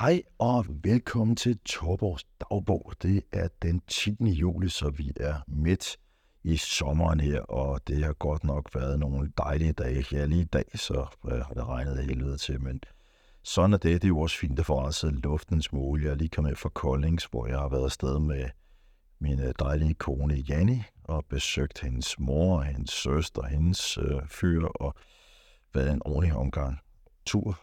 Hej og velkommen til Torborgs dagbog. Det er den 10. juli, så vi er midt i sommeren her, og det har godt nok været nogle dejlige dage. Ja, lige i dag, så øh, har det regnet af helvede til, men sådan er det. Det er jo også fint at få renset luften en smule. Jeg er lige kommet fra Koldings, hvor jeg har været afsted med min øh, dejlige kone Janni, og besøgt hendes mor, hendes søster, hendes øh, fyr, og været en ordentlig omgang tur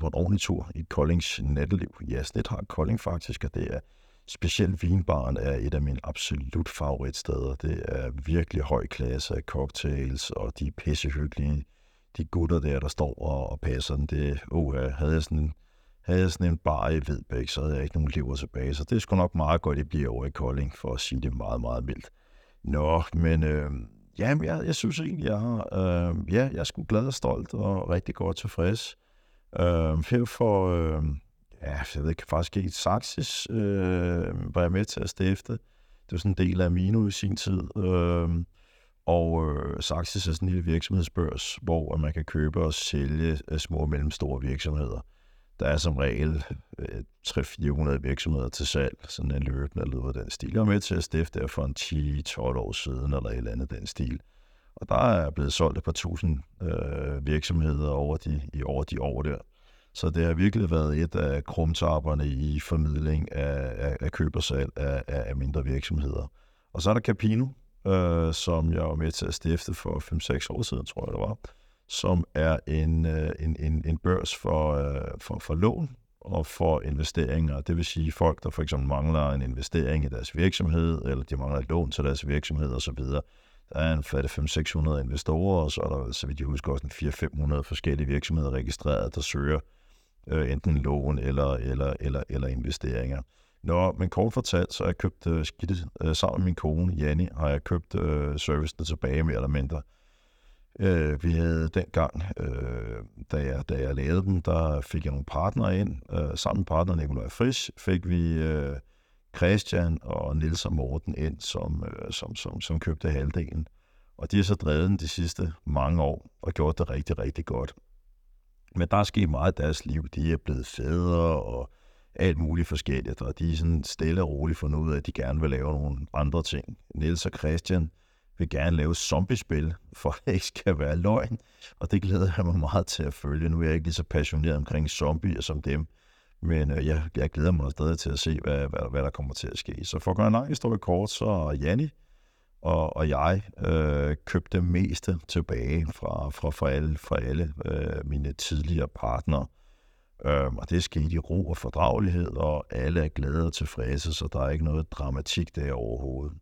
på en ordentlig tur i Koldings natteliv. Ja, det har Kolding faktisk, og det er specielt vinbaren er et af mine absolut favoritsteder. Det er virkelig høj klasse af cocktails, og de er pissehyggelige. De gutter der, der står og, og passer den, det oh, havde jeg sådan havde jeg sådan en bar i Vedbæk, så havde jeg ikke nogen lever tilbage. Så det er sgu nok meget godt, det bliver over i Kolding, for at sige det meget, meget mildt. Nå, men øh, ja, jeg, jeg synes egentlig, jeg har, øh, ja, jeg er sgu glad og stolt og rigtig godt tilfreds. Øh, her for, øh, ja, jeg ved ikke, faktisk ikke, Saxis øh, var jeg med til at stifte. Det var sådan en del af Amino i sin tid. Øh, og øh, Saxis er sådan en lille virksomhedsbørs, hvor man kan købe og sælge øh, små og mellemstore virksomheder. Der er som regel øh, 300-400 virksomheder til salg, sådan en løbende eller noget den stil. Jeg var med til at stifte der for en 10-12 år siden, eller et eller andet den stil. Og der er blevet solgt et par tusind øh, virksomheder over de, i over de år der. Så det har virkelig været et af krumtapperne i formidling af, af, af køb og salg af, af mindre virksomheder. Og så er der Capino, øh, som jeg var med til at stifte for 5-6 år siden, tror jeg det var, som er en, øh, en, en, en børs for, øh, for, for lån og for investeringer. Det vil sige folk, der for eksempel mangler en investering i deres virksomhed, eller de mangler et lån til deres virksomhed osv., der er en 500-600 investorer, og så er der, så vidt jeg husker, også en 400-500 forskellige virksomheder registreret, der søger øh, enten lån eller, eller, eller, eller investeringer. Nå, men kort fortalt, så har jeg købt øh, skidtet, øh, sammen med min kone, Janni, har jeg købt øh, servicen tilbage mere eller mindre. Øh, vi havde dengang, øh, da, jeg, da jeg lavede dem, der fik jeg nogle partnere ind. Øh, sammen med partner Nikolaj Frisch fik vi øh, Christian og Nils og Morten ind, som, øh, som, som, som købte halvdelen. Og de har så drevet den de sidste mange år og gjort det rigtig, rigtig godt. Men der er sket meget i deres liv. De er blevet fædre og alt muligt forskelligt, og de er sådan stille og roligt fundet ud af, at de gerne vil lave nogle andre ting. Niels og Christian vil gerne lave zombiespil, for at det ikke skal være løgn, og det glæder jeg mig meget til at følge. Nu er jeg ikke lige så passioneret omkring zombier som dem, men øh, jeg, jeg glæder mig stadig til at se, hvad, hvad, hvad der kommer til at ske. Så for at gøre en lang historie kort, så Janni og, og jeg øh, købte det meste tilbage fra, fra, fra alle, fra alle øh, mine tidligere partnere. Øhm, og det skete i ro og fordragelighed, og alle er glade og tilfredse, så der er ikke noget dramatik der overhovedet.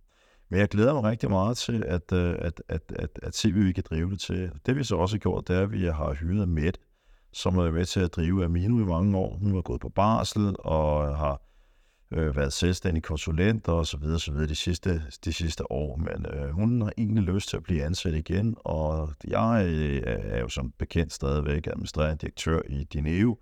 Men jeg glæder mig rigtig meget til at, øh, at, at, at, at se, hvad vi kan drive det til. Det vi så også har gjort, det er, at vi har hyret med som er med til at drive Amino i mange år. Hun har gået på barsel og har øh, været selvstændig konsulent og så videre, så videre de sidste, de sidste år. Men øh, hun har egentlig lyst til at blive ansat igen, og jeg øh, er jo som bekendt stadigvæk administrerende direktør i Dineo,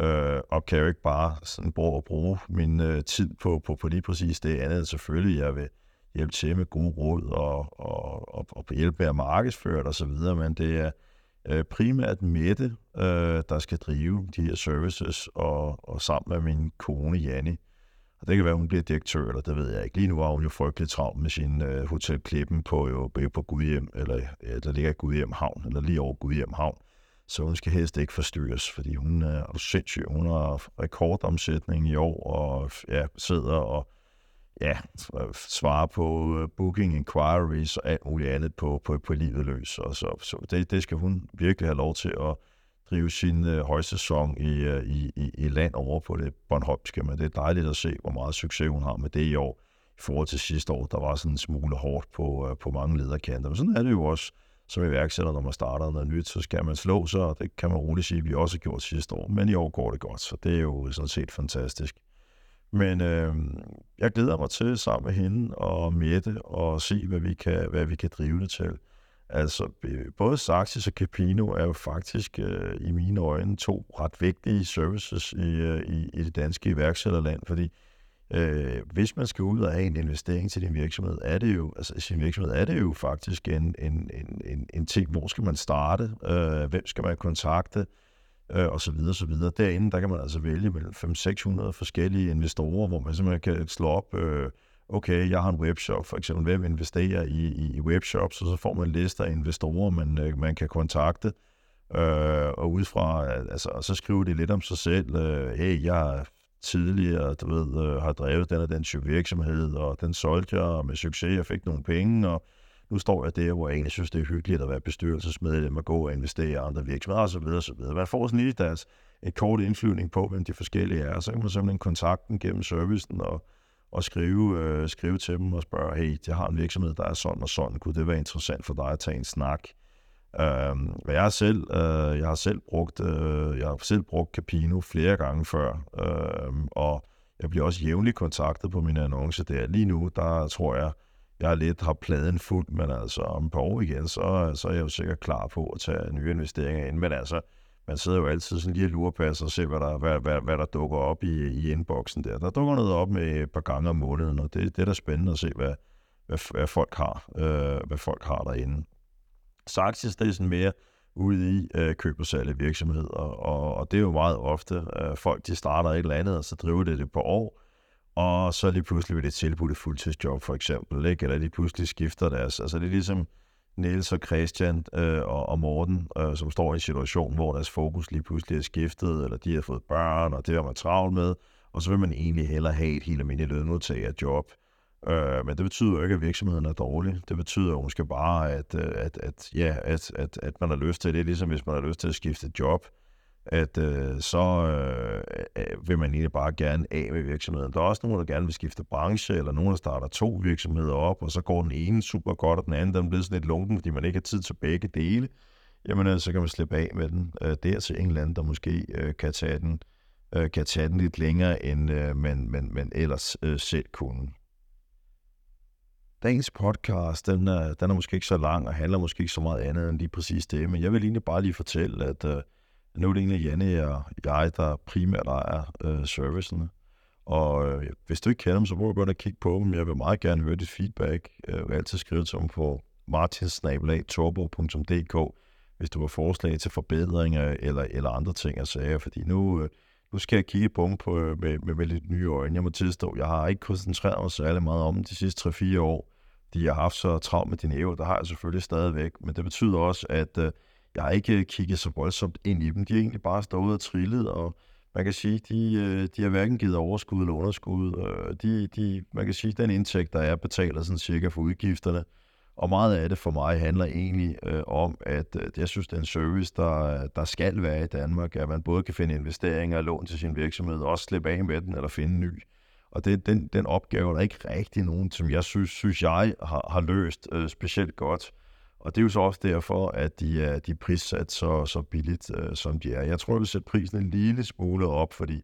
øh, og kan jo ikke bare sådan bruge, at bruge min øh, tid på, på, på lige præcis det andet. Selvfølgelig, jeg vil hjælpe til med gode råd og, og, og, og hjælpe med at markedsføre og så videre, men det er øh, primært Mette, øh, der skal drive de her services, og, og sammen med min kone Janni. Og det kan være, hun bliver direktør, eller det ved jeg ikke. Lige nu var hun jo frygtelig travlt med sin øh, hotelklippen på, jo, på Gudhjem, eller ja, der ligger Gudhjem Havn, eller lige over Gudhjem Havn. Så hun skal helst ikke forstyrres, fordi hun øh, er, er sindssyg. Hun har rekordomsætning i år, og ja, sidder og ja, svare på uh, booking inquiries og alt muligt andet på, på, på livet løs. Og så, så det, det skal hun virkelig have lov til at drive sin øh, højsæson i, øh, i, i, i land over på det Bornholmske. Men det er dejligt at se, hvor meget succes hun har med det i år i forhold til sidste år. Der var sådan en smule hårdt på, øh, på mange lederkanter. Men sådan er det jo også som iværksætter, når man starter noget nyt, så skal man slå sig, og det kan man roligt sige, at vi også har gjort sidste år. Men i år går det godt, så det er jo sådan set fantastisk. Men øh, jeg glæder mig til sammen med hende og Mette og se, hvad vi kan, hvad vi kan drive det til. Altså, øh, både Saxis og Capino er jo faktisk øh, i mine øjne to ret vigtige services i, øh, i, i det danske iværksætterland, fordi øh, hvis man skal ud og have en investering til din virksomhed, er det jo, altså sin virksomhed, er det jo faktisk en, en, en, en, en ting, hvor skal man starte, øh, hvem skal man kontakte, øh, og så videre, så videre. Derinde, der kan man altså vælge mellem 500-600 forskellige investorer, hvor man simpelthen kan slå op, øh, okay, jeg har en webshop, for eksempel, hvem investerer i, i, i webshops, og så får man en liste af investorer, man, øh, man kan kontakte, øh, og ud fra, altså, og så skriver de lidt om sig selv, øh, hey, jeg tidligere, du ved, øh, har drevet den og den virksomhed, og den solgte jeg med succes, jeg fik nogle penge, og nu står jeg der, hvor jeg egentlig synes, det er hyggeligt at være bestyrelsesmedlem og gå og investere i andre virksomheder osv. osv. Man får sådan lige deres, et kort indflyvning på, hvem de forskellige er, så kan man simpelthen kontakte dem gennem servicen og, og skrive, øh, skrive til dem og spørge, hey, jeg har en virksomhed, der er sådan og sådan, kunne det være interessant for dig at tage en snak? Øh, jeg har selv, øh, jeg har selv brugt, øh, jeg har selv brugt Capino flere gange før, øh, og jeg bliver også jævnligt kontaktet på mine annoncer der. Lige nu, der tror jeg, jeg lidt har pladen fuld, men altså om et par år igen, så, så er jeg jo sikkert klar på at tage nye investeringer ind. Men altså, man sidder jo altid sådan lige og lurer på altså, og ser, hvad der, hvad, hvad, hvad der dukker op i, i inboxen der. Der dukker noget op med et par gange om måneden, og det, det er da spændende at se, hvad, hvad, hvad folk har, øh, hvad folk har derinde. Saxis, det er sådan mere ude i øh, køb og salg virksomheder, og, og, det er jo meget ofte, øh, folk de starter et eller andet, og så driver det det på år, og så lige pludselig vil det tilbudt et fuldtidsjob for eksempel, ikke? eller de pludselig skifter deres, altså det er ligesom Niels og Christian øh, og, og Morten, øh, som står i en situation, hvor deres fokus lige pludselig er skiftet, eller de har fået børn, og det har man travlt med, og så vil man egentlig hellere have et helt almindeligt lønmodtagerjob, Øh, men det betyder jo ikke, at virksomheden er dårlig. Det betyder jo måske bare, at, øh, at, at, ja, at, at, at man har lyst til det, ligesom hvis man har lyst til at skifte job, at øh, så øh, øh, vil man egentlig bare gerne af med virksomheden. Der er også nogen, der gerne vil skifte branche, eller nogen, der starter to virksomheder op, og så går den ene super godt, og den anden den bliver sådan lidt lunken, fordi man ikke har tid til begge dele. Jamen, øh, så kan man slippe af med den. Øh, der til en eller anden, der måske øh, kan, tage den, øh, kan tage den lidt længere, end øh, man, man, man ellers øh, selv kunne. Dagens podcast, den er, den er måske ikke så lang, og handler måske ikke så meget andet end lige præcis det, men jeg vil egentlig bare lige fortælle, at øh, nu er det egentlig Janne og jeg, der primært ejer øh, servicen. Og øh, hvis du ikke kender dem, så må du godt kigge på dem. Jeg vil meget gerne høre dit feedback. Øh, jeg vil altid skrive til dem på martinsnabelag.torbo.dk, hvis du har forslag til forbedringer eller, eller andre ting at sige, fordi nu, øh, nu skal jeg kigge på dem på, øh, med, med, med lidt nye øjne. Jeg må tilstå, jeg har ikke koncentreret mig særlig meget om de sidste 3-4 år, de har haft så travlt med din æver, der har jeg selvfølgelig stadigvæk, men det betyder også, at øh, jeg har ikke øh, kigget så voldsomt ind i dem. De er egentlig bare stået og trillet, og man kan sige, de, øh, de har hverken givet overskud eller underskud. Øh, de, de, man kan sige, den indtægt, der er, betaler sådan cirka for udgifterne. Og meget af det for mig handler egentlig øh, om, at øh, jeg synes, det er en service, der, der skal være i Danmark, at man både kan finde investeringer og lån til sin virksomhed, og også slippe af med den eller finde en ny. Og det, den, den opgave der er ikke rigtig nogen, som jeg synes, synes jeg har, har løst øh, specielt godt. Og det er jo så også derfor, at de er, de er prissat så, så billigt, øh, som de er. Jeg tror, jeg vil sætte prisen en lille smule op, fordi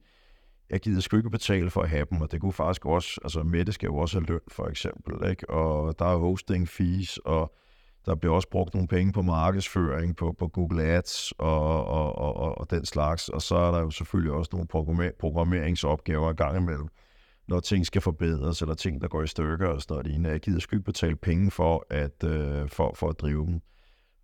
jeg gider sgu ikke betale for at have dem, og det kunne faktisk også, altså Mette skal jo også have løn for eksempel, ikke? og der er hosting fees, og der bliver også brugt nogle penge på markedsføring, på, på Google Ads og, og, og, og, og den slags, og så er der jo selvfølgelig også nogle programmeringsopgaver i gang imellem når ting skal forbedres, eller ting, der går i stykker og sådan noget. Jeg gider sgu ikke betale penge for at, øh, for, for at drive dem.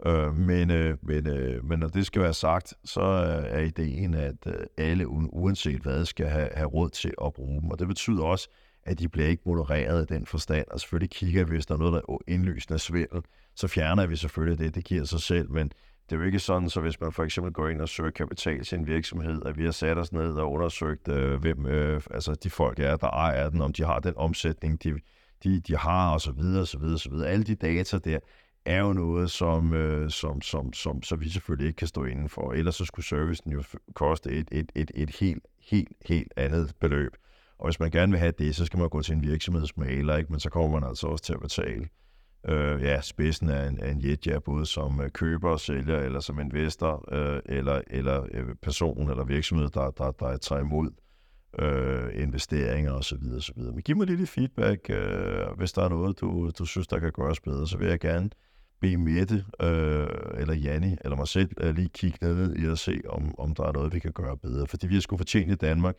Øh, men, øh, men, øh, men når det skal være sagt, så øh, er ideen, at øh, alle, uanset hvad, skal have, have råd til at bruge dem. Og det betyder også, at de bliver ikke modereret i den forstand. Og selvfølgelig kigger vi, hvis der er noget, der er indlysende svindel, så fjerner vi selvfølgelig det. Det giver sig selv, men det er jo ikke sådan, så hvis man for eksempel går ind og søger kapital til en virksomhed, at vi har sat os ned og undersøgt, øh, hvem øh, altså de folk er, der ejer den, om de har den omsætning, de, de, de har, og så videre, og så videre, og så videre. Alle de data der er jo noget, som, øh, som, som, som, som vi selvfølgelig ikke kan stå inden for. Ellers så skulle servicen jo koste et, et, et, et helt, helt, helt andet beløb. Og hvis man gerne vil have det, så skal man gå til en virksomhedsmaler, ikke? men så kommer man altså også til at betale øh, ja, spidsen af en, af en jetja, både som øh, køber og sælger, eller som investor, øh, eller, eller personen person eller virksomhed, der, der, der tager imod øh, investeringer osv. osv. Men giv mig lidt feedback, øh, hvis der er noget, du, du synes, der kan gøres bedre, så vil jeg gerne bede Mette, øh, eller Janni, eller mig selv, øh, lige kigge ned i og se, om, om der er noget, vi kan gøre bedre. Fordi vi har sgu fortjent i Danmark,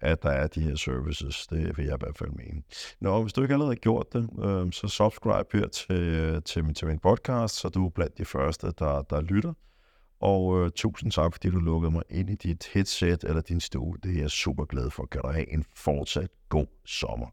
at der er de her services. Det vil jeg i hvert fald mene. Nå, hvis du ikke allerede har gjort det, øh, så subscribe her til, øh, til, til min podcast, så du er blandt de første, der, der lytter. Og øh, tusind tak, fordi du lukkede mig ind i dit headset eller din stue. Det er jeg super glad for. Kan du have en fortsat god sommer.